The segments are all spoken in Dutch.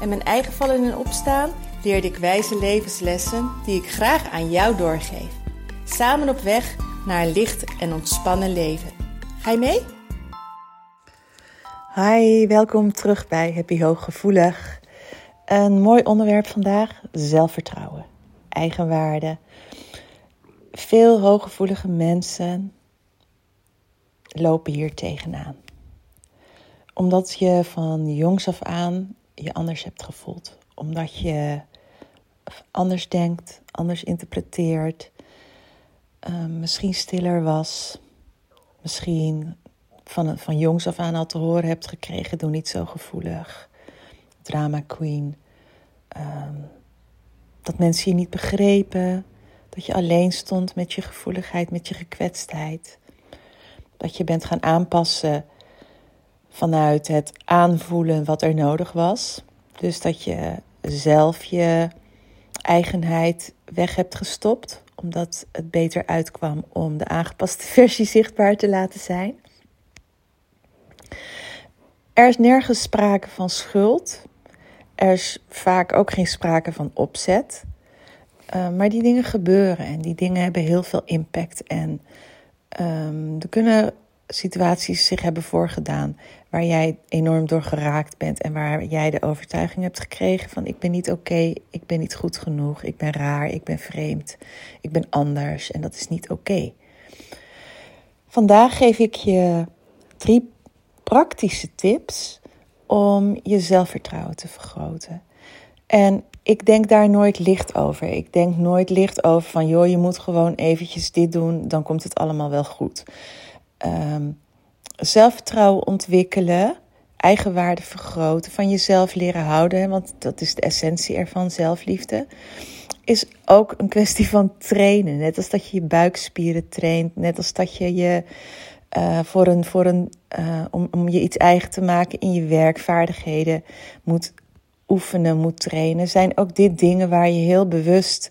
en mijn eigen vallen en opstaan leerde ik wijze levenslessen die ik graag aan jou doorgeef. Samen op weg naar een licht en ontspannen leven. Ga je mee? Hi, welkom terug bij Happy Hooggevoelig. Een mooi onderwerp vandaag: zelfvertrouwen, eigenwaarde. Veel hooggevoelige mensen lopen hier tegenaan. Omdat je van jongs af aan je anders hebt gevoeld. Omdat je anders denkt, anders interpreteert. Uh, misschien stiller was. Misschien van, van jongs af aan al te horen hebt gekregen: doe niet zo gevoelig. Drama queen. Um, dat mensen je niet begrepen. Dat je alleen stond met je gevoeligheid, met je gekwetstheid. Dat je bent gaan aanpassen vanuit het aanvoelen wat er nodig was. Dus dat je zelf je eigenheid weg hebt gestopt, omdat het beter uitkwam om de aangepaste versie zichtbaar te laten zijn. Er is nergens sprake van schuld. Er is vaak ook geen sprake van opzet. Uh, maar die dingen gebeuren en die dingen hebben heel veel impact. En um, er kunnen situaties zich hebben voorgedaan waar jij enorm door geraakt bent en waar jij de overtuiging hebt gekregen van ik ben niet oké, ik ben niet goed genoeg, ik ben raar, ik ben vreemd, ik ben anders en dat is niet oké. Vandaag geef ik je drie praktische tips om je zelfvertrouwen te vergroten. En ik denk daar nooit licht over. Ik denk nooit licht over van, joh, je moet gewoon eventjes dit doen, dan komt het allemaal wel goed. Um, zelfvertrouwen ontwikkelen, eigenwaarde vergroten, van jezelf leren houden, want dat is de essentie ervan, zelfliefde, is ook een kwestie van trainen. Net als dat je je buikspieren traint, net als dat je je uh, voor een, voor een, uh, om, om je iets eigen te maken in je werkvaardigheden moet oefenen, moet trainen, zijn ook dit dingen waar je heel bewust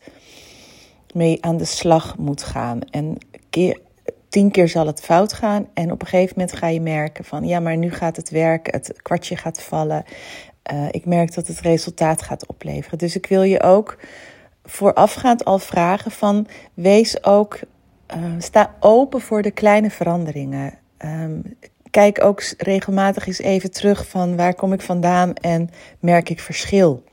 mee aan de slag moet gaan. En keer, tien keer zal het fout gaan en op een gegeven moment ga je merken van ja, maar nu gaat het werken, het kwartje gaat vallen. Uh, ik merk dat het resultaat gaat opleveren. Dus ik wil je ook voorafgaand al vragen van wees ook, uh, sta open voor de kleine veranderingen. Um, kijk ook regelmatig eens even terug van waar kom ik vandaan en merk ik verschil.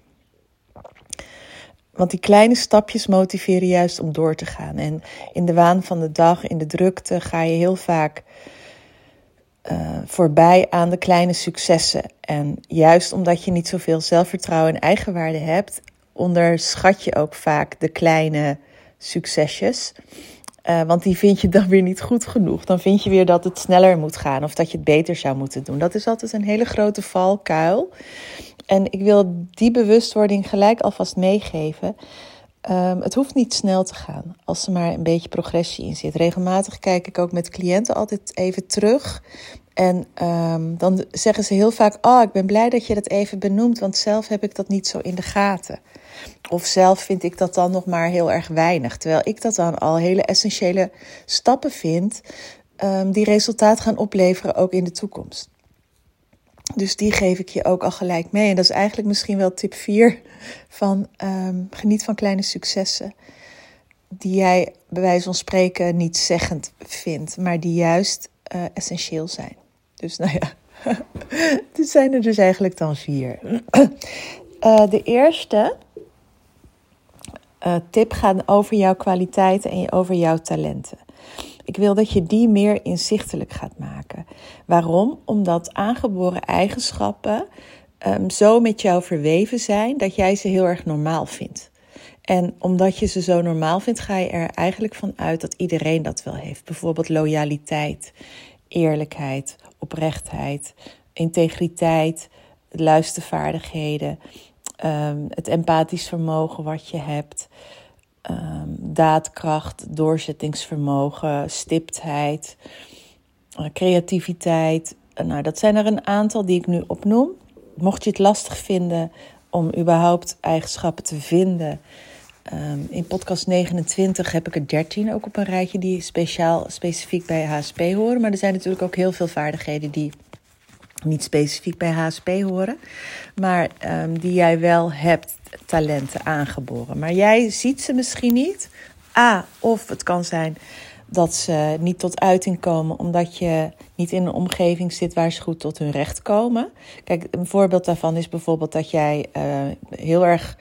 Want die kleine stapjes motiveren juist om door te gaan. En in de waan van de dag, in de drukte, ga je heel vaak uh, voorbij aan de kleine successen. En juist omdat je niet zoveel zelfvertrouwen en eigenwaarde hebt, onderschat je ook vaak de kleine succesjes. Uh, want die vind je dan weer niet goed genoeg. Dan vind je weer dat het sneller moet gaan of dat je het beter zou moeten doen. Dat is altijd een hele grote valkuil. En ik wil die bewustwording gelijk alvast meegeven. Um, het hoeft niet snel te gaan als er maar een beetje progressie in zit. Regelmatig kijk ik ook met cliënten altijd even terug. En um, dan zeggen ze heel vaak: Oh, ik ben blij dat je dat even benoemt, want zelf heb ik dat niet zo in de gaten. Of zelf vind ik dat dan nog maar heel erg weinig. Terwijl ik dat dan al hele essentiële stappen vind, um, die resultaat gaan opleveren ook in de toekomst. Dus die geef ik je ook al gelijk mee. En dat is eigenlijk misschien wel tip 4 van um, geniet van kleine successen. Die jij bij wijze van spreken niet zeggend vindt, maar die juist uh, essentieel zijn. Dus nou ja, dit zijn er dus eigenlijk dan vier. Uh, de eerste uh, tip gaat over jouw kwaliteiten en over jouw talenten. Ik wil dat je die meer inzichtelijk gaat maken. Waarom? Omdat aangeboren eigenschappen um, zo met jou verweven zijn dat jij ze heel erg normaal vindt. En omdat je ze zo normaal vindt, ga je er eigenlijk van uit dat iedereen dat wel heeft. Bijvoorbeeld loyaliteit, eerlijkheid, oprechtheid, integriteit, luistervaardigheden. ehm, het empathisch vermogen wat je hebt, ehm, daadkracht, doorzettingsvermogen, stiptheid, uh, creativiteit. nou, dat zijn er een aantal die ik nu opnoem. Mocht je het lastig vinden om überhaupt eigenschappen te vinden. Ehm, in podcast 29 heb ik er 13 ook op een rijtje die speciaal specifiek bij HSP horen. Maar er zijn natuurlijk ook heel veel vaardigheden die niet specifiek bij HSP horen, maar um, die jij wel hebt, talenten aangeboren. Maar jij ziet ze misschien niet. A, of het kan zijn dat ze niet tot uiting komen omdat je niet in een omgeving zit waar ze goed tot hun recht komen. Kijk, een voorbeeld daarvan is bijvoorbeeld dat jij uh, heel erg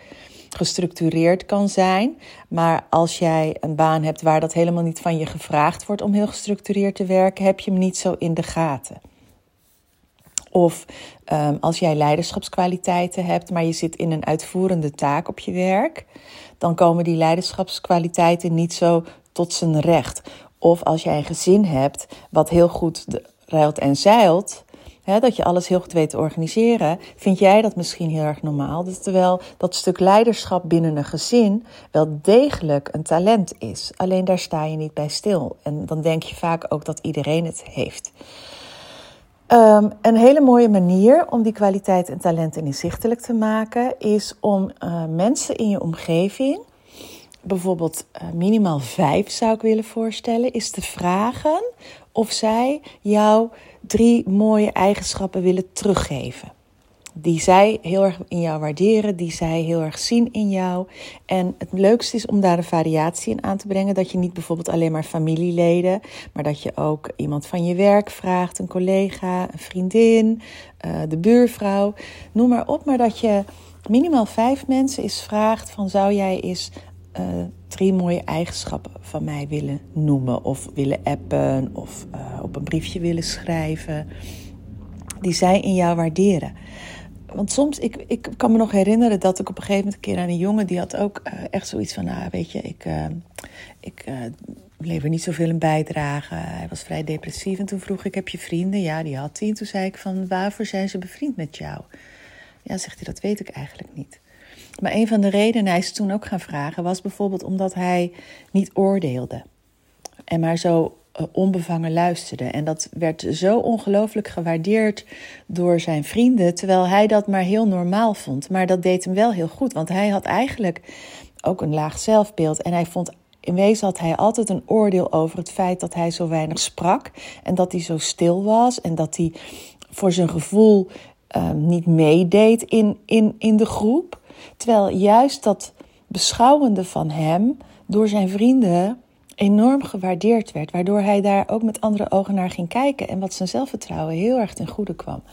gestructureerd kan zijn. Maar als jij een baan hebt waar dat helemaal niet van je gevraagd wordt om heel gestructureerd te werken, heb je hem niet zo in de gaten. Of um, als jij leiderschapskwaliteiten hebt, maar je zit in een uitvoerende taak op je werk, dan komen die leiderschapskwaliteiten niet zo tot zijn recht. Of als jij een gezin hebt wat heel goed ruilt en zeilt, dat je alles heel goed weet te organiseren, vind jij dat misschien heel erg normaal. Terwijl dat stuk leiderschap binnen een gezin wel degelijk een talent is. Alleen daar sta je niet bij stil. En dan denk je vaak ook dat iedereen het heeft. Um, een hele mooie manier om die kwaliteit en talenten inzichtelijk te maken is om uh, mensen in je omgeving, bijvoorbeeld uh, minimaal vijf zou ik willen voorstellen, is te vragen of zij jou drie mooie eigenschappen willen teruggeven die zij heel erg in jou waarderen, die zij heel erg zien in jou. En het leukste is om daar een variatie in aan te brengen. Dat je niet bijvoorbeeld alleen maar familieleden, maar dat je ook iemand van je werk vraagt, een collega, een vriendin, uh, de buurvrouw, noem maar op. Maar dat je minimaal vijf mensen eens vraagt van zou jij eens uh, drie mooie eigenschappen van mij willen noemen of willen appen of uh, op een briefje willen schrijven. Die zij in jou waarderen want soms, ik, ik kan me nog herinneren dat ik op een gegeven moment een keer aan een jongen, die had ook uh, echt zoiets van, nou weet je, ik, uh, ik uh, lever niet zoveel een bijdrage. Hij was vrij depressief en toen vroeg ik, heb je vrienden? Ja, die had hij. En toen zei ik van, waarvoor zijn ze bevriend met jou? Ja, zegt hij, dat weet ik eigenlijk niet. Maar een van de redenen, hij is toen ook gaan vragen, was bijvoorbeeld omdat hij niet oordeelde. En maar zo eh, onbevangen luisterde. En dat werd zo ongelooflijk gewaardeerd door zijn vrienden, terwijl hij dat maar heel normaal vond. Maar dat deed hem wel heel goed, want hij had eigenlijk ook een laag zelfbeeld. En hij vond in wezen had hij altijd een oordeel over het feit dat hij zo weinig sprak en dat hij zo stil was en dat hij voor zijn gevoel uh, niet meedeed in, in, in de groep. Terwijl juist dat beschouwende van hem door zijn vrienden enorm gewaardeerd werd. Waardoor hij daar ook met andere ogen naar ging kijken. En wat zijn zelfvertrouwen heel erg ten goede kwam.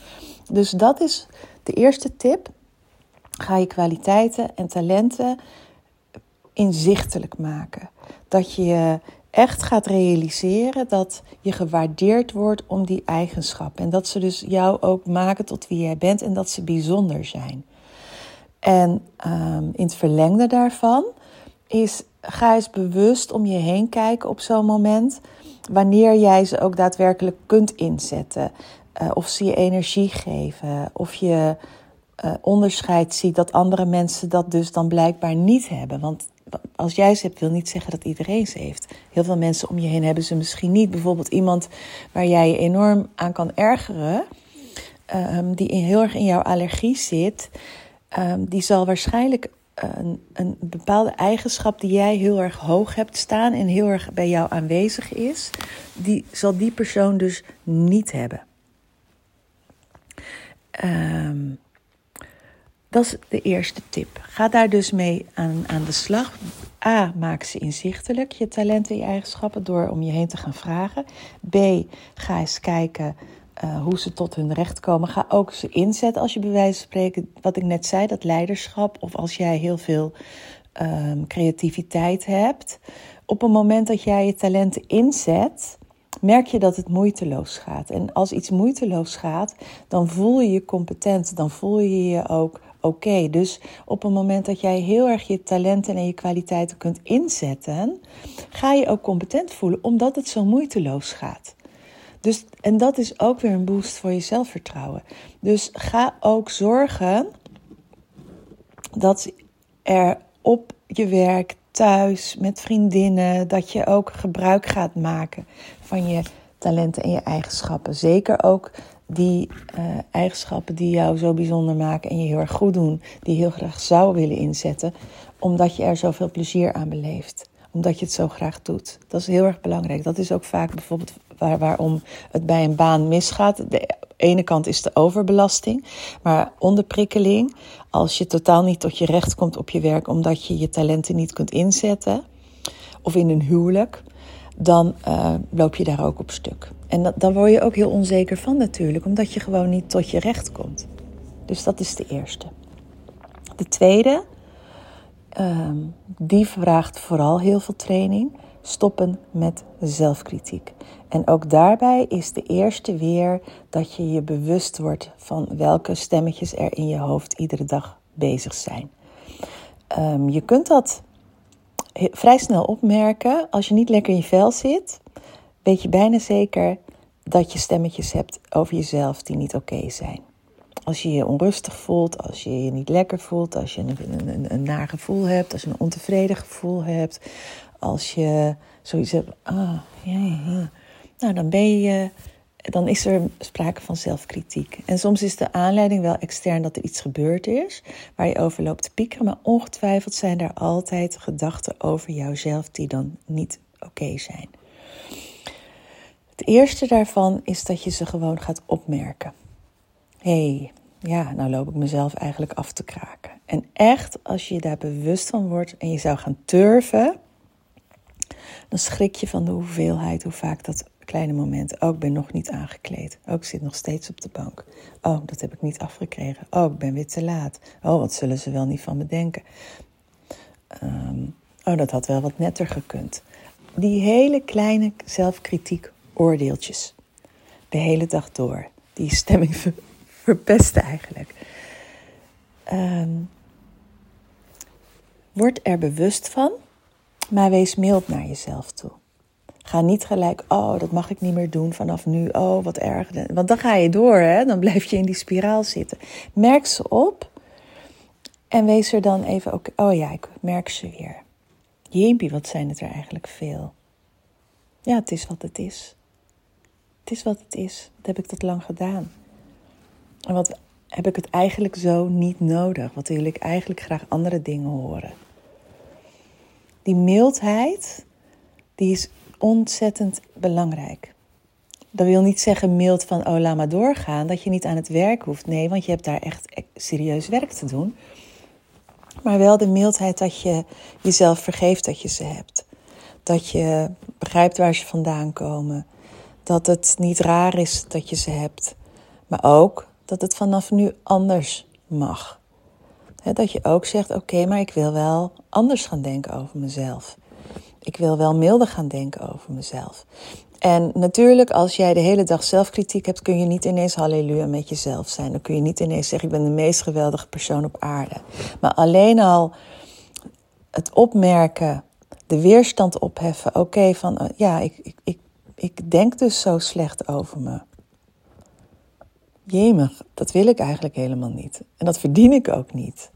Dus dat is de eerste tip. Ga je kwaliteiten en talenten inzichtelijk maken. Dat je echt gaat realiseren dat je gewaardeerd wordt om die eigenschappen. En dat ze dus jou ook maken tot wie jij bent en dat ze bijzonder zijn. En um, in het verlengde daarvan is ga eens bewust om je heen kijken op zo'n moment. Wanneer jij ze ook daadwerkelijk kunt inzetten. Uh, of ze je energie geven. Of je uh, onderscheid ziet dat andere mensen dat dus dan blijkbaar niet hebben. Want als jij ze hebt, wil niet zeggen dat iedereen ze heeft. Heel veel mensen om je heen hebben ze misschien niet. Bijvoorbeeld iemand waar jij je enorm aan kan ergeren. Um, die heel erg in jouw allergie zit. Um, die zal waarschijnlijk een, een bepaalde eigenschap die jij heel erg hoog hebt staan en heel erg bij jou aanwezig is, die zal die persoon dus niet hebben. Um, dat is de eerste tip. Ga daar dus mee aan, aan de slag. A, maak ze inzichtelijk, je talenten en je eigenschappen, door om je heen te gaan vragen. B, ga eens kijken uh, hoe ze tot hun recht komen. Ga ook ze inzetten als je bij wijze van spreken, wat ik net zei, dat leiderschap. Of als jij heel veel um, creativiteit hebt. Op een moment dat jij je talenten inzet, merk je dat het moeiteloos gaat. En als iets moeiteloos gaat, dan voel je je competent. Dan voel je je ook oké. Dus op een moment dat jij heel erg je talenten en je kwaliteiten kunt inzetten, ga je ook competent voelen, omdat het zo moeiteloos gaat. Dus, en dat is ook weer een boost voor je zelfvertrouwen. Dus ga ook zorgen dat er op je werk, thuis, met vriendinnen, dat je ook gebruik gaat maken van je talenten en je eigenschappen. Zeker ook die uh, eigenschappen die jou zo bijzonder maken en je heel erg goed doen, die je heel graag zou willen inzetten, omdat je er zoveel plezier aan beleeft. Omdat je het zo graag doet. Dat is heel erg belangrijk. Dat is ook vaak bijvoorbeeld waar, waarom het bij een baan misgaat. De ene kant is de overbelasting, maar onderprikkeling. Als je totaal niet tot je recht komt op je werk omdat je je talenten niet kunt inzetten, of in een huwelijk, dan uh, loop je daar ook op stuk. En dan word je ook heel onzeker van natuurlijk, omdat je gewoon niet tot je recht komt. Dus dat is de eerste. De tweede, um, die vraagt vooral heel veel training. Stoppen met zelfkritiek. En ook daarbij is de eerste weer dat je je bewust wordt van welke stemmetjes er in je hoofd iedere dag bezig zijn. Um, je kunt dat vrij snel opmerken. Als je niet lekker in je vel zit, weet je bijna zeker dat je stemmetjes hebt over jezelf die niet oké zijn. Als je je onrustig voelt, als je je niet lekker voelt, als je een, een, een, een naar gevoel hebt, als je een ontevreden gevoel hebt, als je zoiets hebt, ah, ja. Nou, dan ben je, dan is er sprake van zelfkritiek. En soms is de aanleiding wel extern dat er iets gebeurd is, waar je over loopt te piekeren, maar ongetwijfeld zijn er altijd gedachten over jouzelf die dan niet oké zijn. Het eerste daarvan is dat je ze gewoon gaat opmerken. Hé, hey, ja, nou loop ik mezelf eigenlijk af te kraken. En echt, als je je daar bewust van wordt en je zou gaan turven, dan schrik je van de hoeveelheid, hoe vaak dat kleine moment. Oh, ik ben nog niet aangekleed. Oh, ik zit nog steeds op de bank. Oh, dat heb ik niet afgekregen. Oh, ik ben weer te laat. Oh, wat zullen ze wel niet van me denken? Ehm, oh, dat had wel wat netter gekund. Die hele kleine zelfkritiek oordeeltjes. De hele dag door. Die stemming verpesten eigenlijk. Um, word er bewust van, maar wees mild naar jezelf toe. Ga niet gelijk, oh, dat mag ik niet meer doen vanaf nu. Oh, wat erg. Want dan ga je door, hè? dan blijf je in die spiraal zitten. Merk ze op en wees er dan even, ook, oh ja, ik merk ze weer. Jeempie, wat zijn het er eigenlijk veel. Ja, het is wat het is. Het is wat het is. Dat heb ik tot lang gedaan. En wat heb ik het eigenlijk zo niet nodig? Wat wil ik eigenlijk graag andere dingen horen? Die mildheid, die is ontzettend belangrijk. Dat wil niet zeggen mild van, oh laat maar doorgaan, dat je niet aan het werk hoeft. Nee, want je hebt daar echt serieus werk te doen. Maar wel de mildheid dat je jezelf vergeeft dat je ze hebt. Dat je begrijpt waar ze vandaan komen. Dat het niet raar is dat je ze hebt. Maar ook dat het vanaf nu anders mag. Dat je ook zegt: Oké, maar ik wil wel anders gaan denken over mezelf. Ik wil wel milder gaan denken over mezelf. En natuurlijk, als jij de hele dag zelfkritiek hebt, kun je niet ineens halleluja met jezelf zijn. Dan kun je niet ineens zeggen: Ik ben de meest geweldige persoon op aarde. Maar alleen al het opmerken, de weerstand opheffen. Oké, van uh, ja, ik, ik, ik, ik denk dus zo slecht over me. Jemig, dat wil ik eigenlijk helemaal niet. En dat verdien ik ook niet.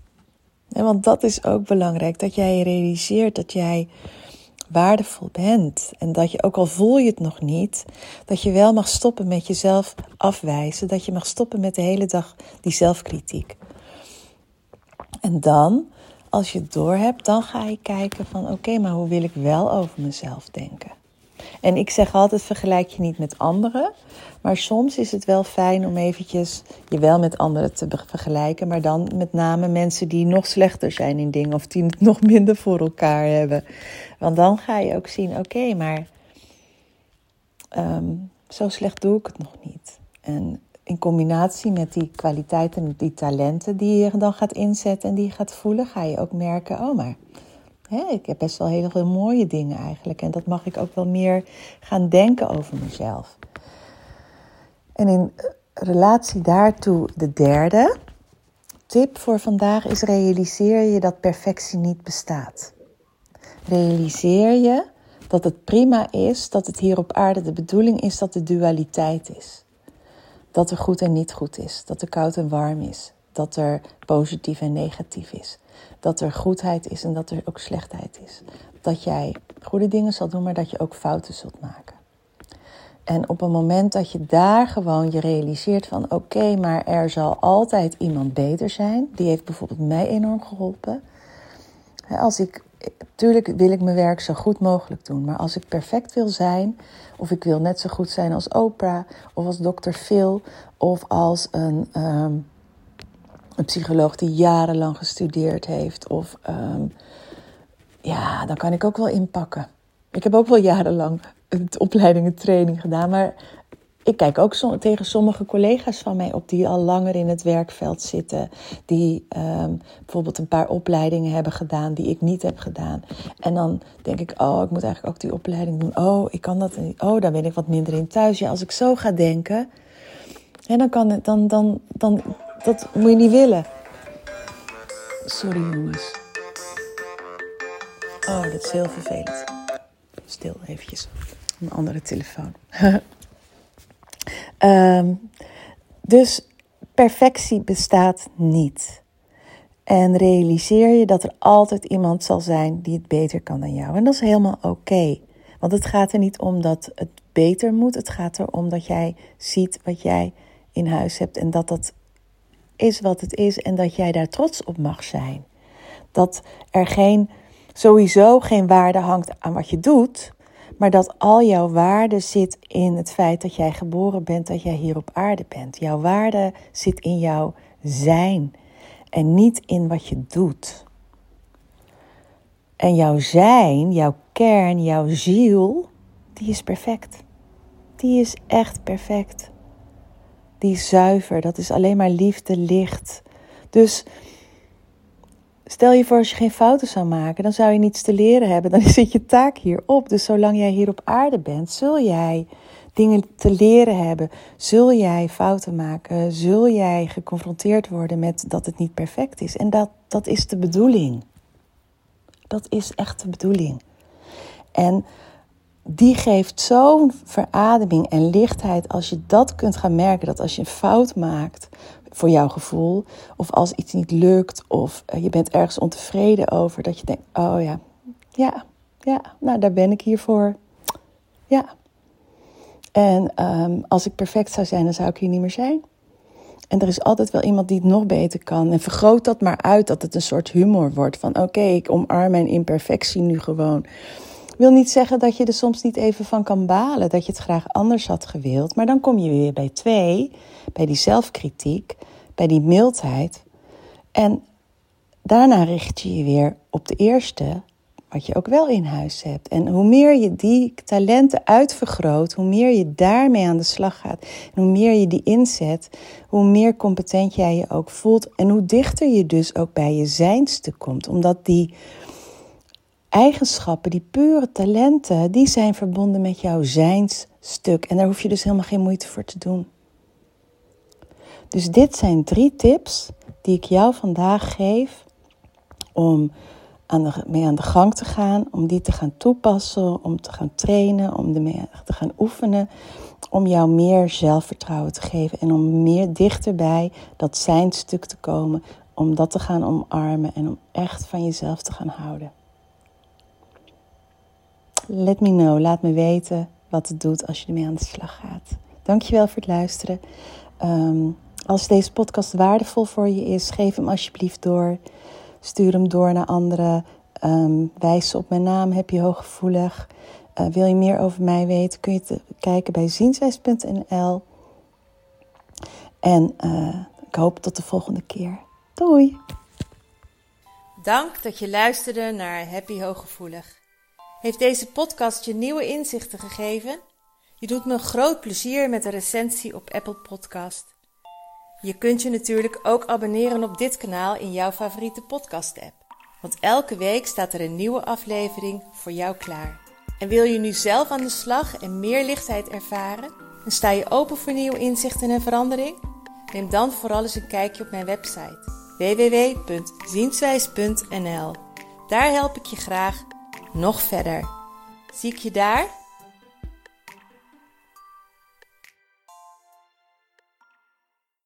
En want dat is ook belangrijk, dat jij realiseert dat jij waardevol bent. En dat je, ook al voel je het nog niet, dat je wel mag stoppen met jezelf afwijzen. Dat je mag stoppen met de hele dag die zelfkritiek. En dan, als je het door hebt, dan ga je kijken van oké, maar hoe wil ik wel over mezelf denken? En ik zeg altijd, vergelijk je niet met anderen. Maar soms is het wel fijn om eventjes je wel met anderen te vergelijken. Maar dan met name mensen die nog slechter zijn in dingen. Of die het nog minder voor elkaar hebben. Want dan ga je ook zien, oké, maar um, zo slecht doe ik het nog niet. En in combinatie met die kwaliteiten en die talenten die je dan gaat inzetten en die je gaat voelen, ga je ook merken, oh maar ik heb best wel heel veel mooie dingen eigenlijk. En dat mag ik ook wel meer gaan denken over mezelf. En in relatie daartoe de derde tip voor vandaag is realiseer je dat perfectie niet bestaat. Realiseer je dat het prima is dat het hier op aarde de bedoeling is dat de dualiteit is. Dat er goed en niet goed is, dat er koud en warm is, dat er positief en negatief is. Dat er goedheid is en dat er ook slechtheid is. Dat jij goede dingen zal doen, maar dat je ook fouten zult maken. En op het moment dat je daar gewoon je realiseert van oké, maar er zal altijd iemand beter zijn. Die heeft bijvoorbeeld mij enorm geholpen. Als ik, tuurlijk wil ik mijn werk zo goed mogelijk doen. Maar als ik perfect wil zijn, of ik wil net zo goed zijn als Oprah, of als Dr. Phil, of als een, ehm, een psycholoog die jarenlang gestudeerd heeft, of ehm, ja, dan kan ik ook wel inpakken. Ik heb ook wel jarenlang de opleiding training gedaan. Maar ik kijk ook tegen sommige collega's van mij op die al langer in het werkveld zitten. Die um, bijvoorbeeld een paar opleidingen hebben gedaan die ik niet heb gedaan. En dan denk ik, oh, ik moet eigenlijk ook die opleiding doen. Oh, ik kan dat niet. Oh, daar ben ik wat minder in thuis. Ja, als ik zo ga denken, en dan kan het, dan, dan, dan, dat moet je niet willen. Sorry jongens. Oh, dat is heel vervelend. Stil eventjes een andere telefoon. um, dus perfectie bestaat niet. En realiseer je dat er altijd iemand zal zijn die het beter kan dan jou. En dat is helemaal oké. Want het gaat er niet om dat het beter moet. Het gaat erom dat jij ziet wat jij in huis hebt. En dat dat is wat het is. En dat jij daar trots op mag zijn. Dat er geen, sowieso geen waarde hangt aan wat je doet maar dat al jouw waarde zit in het feit dat jij geboren bent, dat jij hier op aarde bent. Jouw waarde zit in jouw zijn en niet in wat je doet. En jouw zijn, jouw kern, jouw ziel, die is perfect. Die is echt perfect. Die zuiver, dat is alleen maar liefde, licht. Dus Stel je voor als je geen fouten zou maken, dan zou je niets te leren hebben. Dan zit je taak hierop. Dus zolang jij hier op aarde bent, zul jij dingen te leren hebben. Zul jij fouten maken? Zul jij geconfronteerd worden met dat het niet perfect is? En dat, dat is de bedoeling. Dat is echt de bedoeling. En die geeft zo'n verademing en lichtheid als je dat kunt gaan merken. Dat als je een fout maakt, voor jouw gevoel. Of als iets niet lukt of eh, je bent ergens ontevreden over. Dat je denkt, oh ja, ja, ja, nou daar ben ik hier voor. Ja. En ehm, als ik perfect zou zijn, dan zou ik hier niet meer zijn. En er is altijd wel iemand die het nog beter kan. En vergroot dat maar uit dat het een soort humor wordt. Van oké, ik omarm mijn imperfectie nu gewoon. Wil niet zeggen dat je er soms niet even van kan balen. Dat je het graag anders had gewild. Maar dan kom je weer bij twee bij die zelfkritiek, bij die mildheid. En daarna richt je je weer op de eerste, wat je ook wel in huis hebt. En hoe meer je die talenten uitvergroot, hoe meer je daarmee aan de slag gaat, en hoe meer je die inzet, hoe meer competent jij je ook voelt en hoe dichter je dus ook bij je zijnste komt. Omdat die eigenschappen, die pure talenten, die zijn verbonden met jouw zijnsstuk. En daar hoef je dus helemaal geen moeite voor te doen. Dus dit zijn drie tips die ik jou vandaag geef om aan de, mee aan de gang te gaan, om die te gaan toepassen, om te gaan trainen, om te gaan oefenen, om jou meer zelfvertrouwen te geven en om meer dichterbij dat zijn stuk te komen, om dat te gaan omarmen en om echt van jezelf te gaan houden. Let me know, laat me weten wat het doet als je ermee aan de slag gaat. Dankjewel voor het luisteren. Um, als deze podcast waardevol voor je is, geef hem alsjeblieft door. Stuur hem door naar anderen. Um, wijs op mijn naam, heb je hooggevoelig. Uh, wil je meer over mij weten, kun je te kijken bij zienswijs.nl. En uh, ik hoop tot de volgende keer. Doei! Dank dat je luisterde naar Happy Hooggevoelig. Heeft deze podcast je nieuwe inzichten gegeven? Je doet me groot plezier met een recensie op Apple Podcast. Je kunt je natuurlijk ook abonneren op dit kanaal in jouw favoriete podcast-app. Want elke week staat er een nieuwe aflevering voor jou klaar. En wil je nu zelf aan de slag en meer lichtheid ervaren? En sta je open voor nieuwe inzichten en verandering? Neem dan vooral eens een kijkje op mijn website www.zienswijs.nl. Daar help ik je graag nog verder. Zie ik je daar?